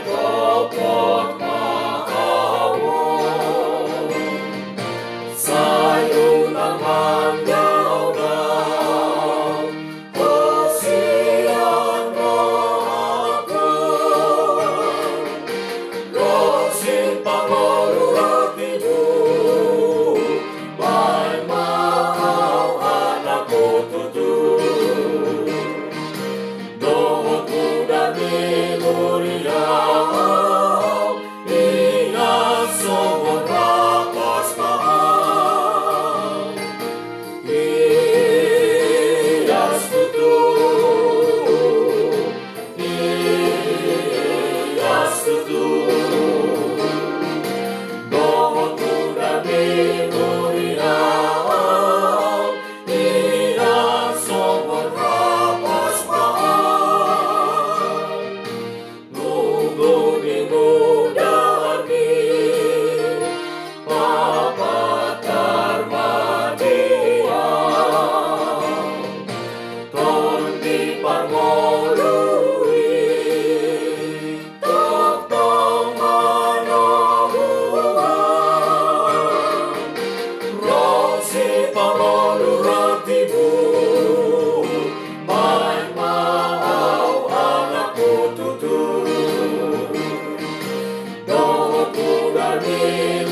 Lord, Amen.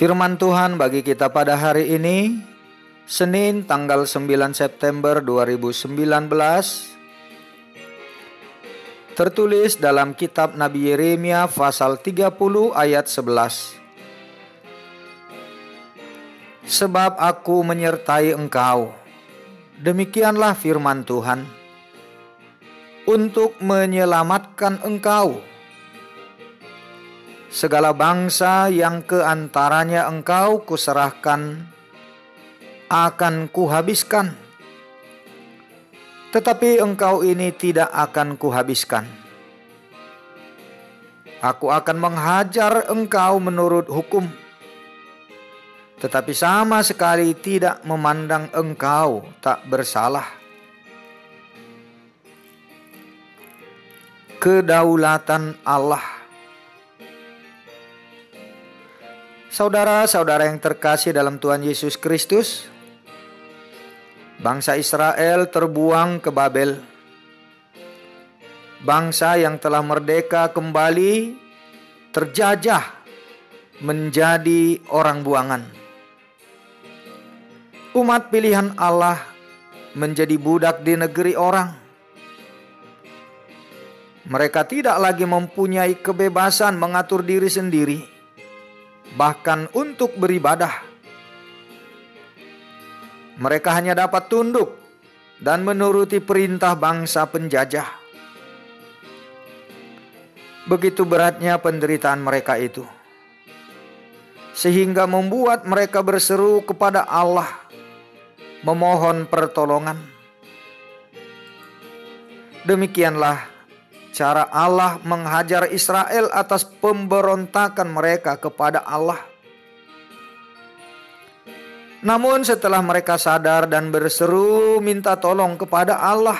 Firman Tuhan bagi kita pada hari ini, Senin tanggal 9 September 2019, tertulis dalam kitab Nabi Yeremia pasal 30 ayat 11. Sebab aku menyertai engkau, demikianlah firman Tuhan, untuk menyelamatkan engkau segala bangsa yang ke antaranya engkau kuserahkan akan kuhabiskan. Tetapi engkau ini tidak akan kuhabiskan. Aku akan menghajar engkau menurut hukum. Tetapi sama sekali tidak memandang engkau tak bersalah. Kedaulatan Allah Saudara-saudara yang terkasih dalam Tuhan Yesus Kristus, bangsa Israel terbuang ke Babel. Bangsa yang telah merdeka kembali terjajah menjadi orang buangan. Umat pilihan Allah menjadi budak di negeri orang. Mereka tidak lagi mempunyai kebebasan mengatur diri sendiri bahkan untuk beribadah. Mereka hanya dapat tunduk dan menuruti perintah bangsa penjajah. Begitu beratnya penderitaan mereka itu, sehingga membuat mereka berseru kepada Allah, memohon pertolongan. Demikianlah cara Allah menghajar Israel atas pemberontakan mereka kepada Allah. Namun, setelah mereka sadar dan berseru minta tolong kepada Allah,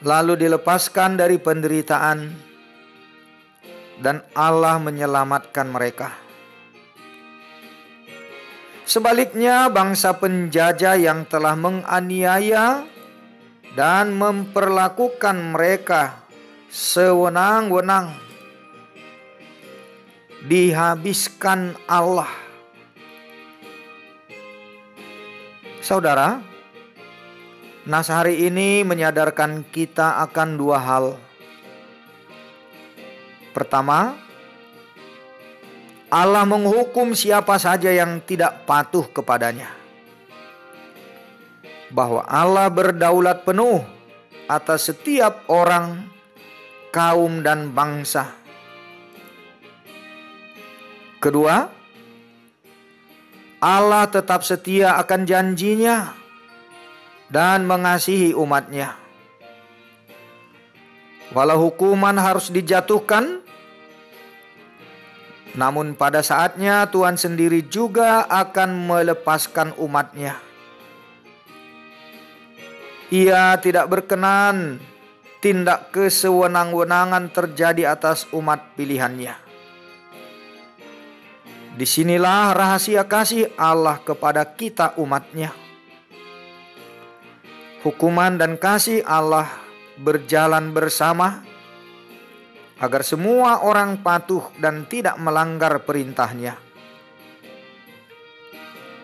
lalu dilepaskan dari penderitaan, dan Allah menyelamatkan mereka. Sebaliknya, bangsa penjajah yang telah menganiaya dan memperlakukan mereka sewenang-wenang. Dihabiskan Allah. Saudara, nas hari ini menyadarkan kita akan dua hal. Pertama, Allah menghukum siapa saja yang tidak patuh kepadanya bahwa Allah berdaulat penuh atas setiap orang, kaum, dan bangsa. Kedua, Allah tetap setia akan janjinya dan mengasihi umatnya. Walau hukuman harus dijatuhkan, namun pada saatnya Tuhan sendiri juga akan melepaskan umatnya ia tidak berkenan tindak kesewenang-wenangan terjadi atas umat pilihannya. Di sinilah rahasia kasih Allah kepada kita umatnya. Hukuman dan kasih Allah berjalan bersama agar semua orang patuh dan tidak melanggar perintahnya.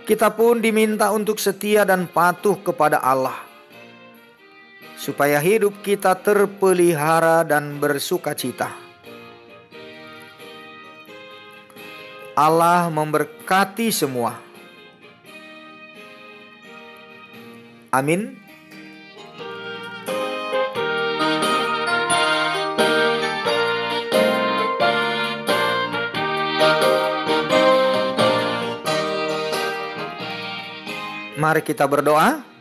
Kita pun diminta untuk setia dan patuh kepada Allah supaya hidup kita terpelihara dan bersuka cita. Allah memberkati semua. Amin. Mari kita berdoa.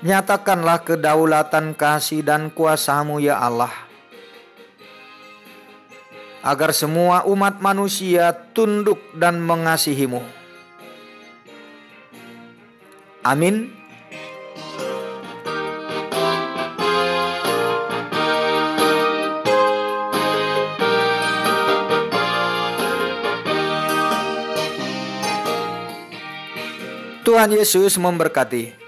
Nyatakanlah kedaulatan kasih dan kuasamu ya Allah. Agar semua umat manusia tunduk dan mengasihimu. Amin. Tuhan Yesus memberkati.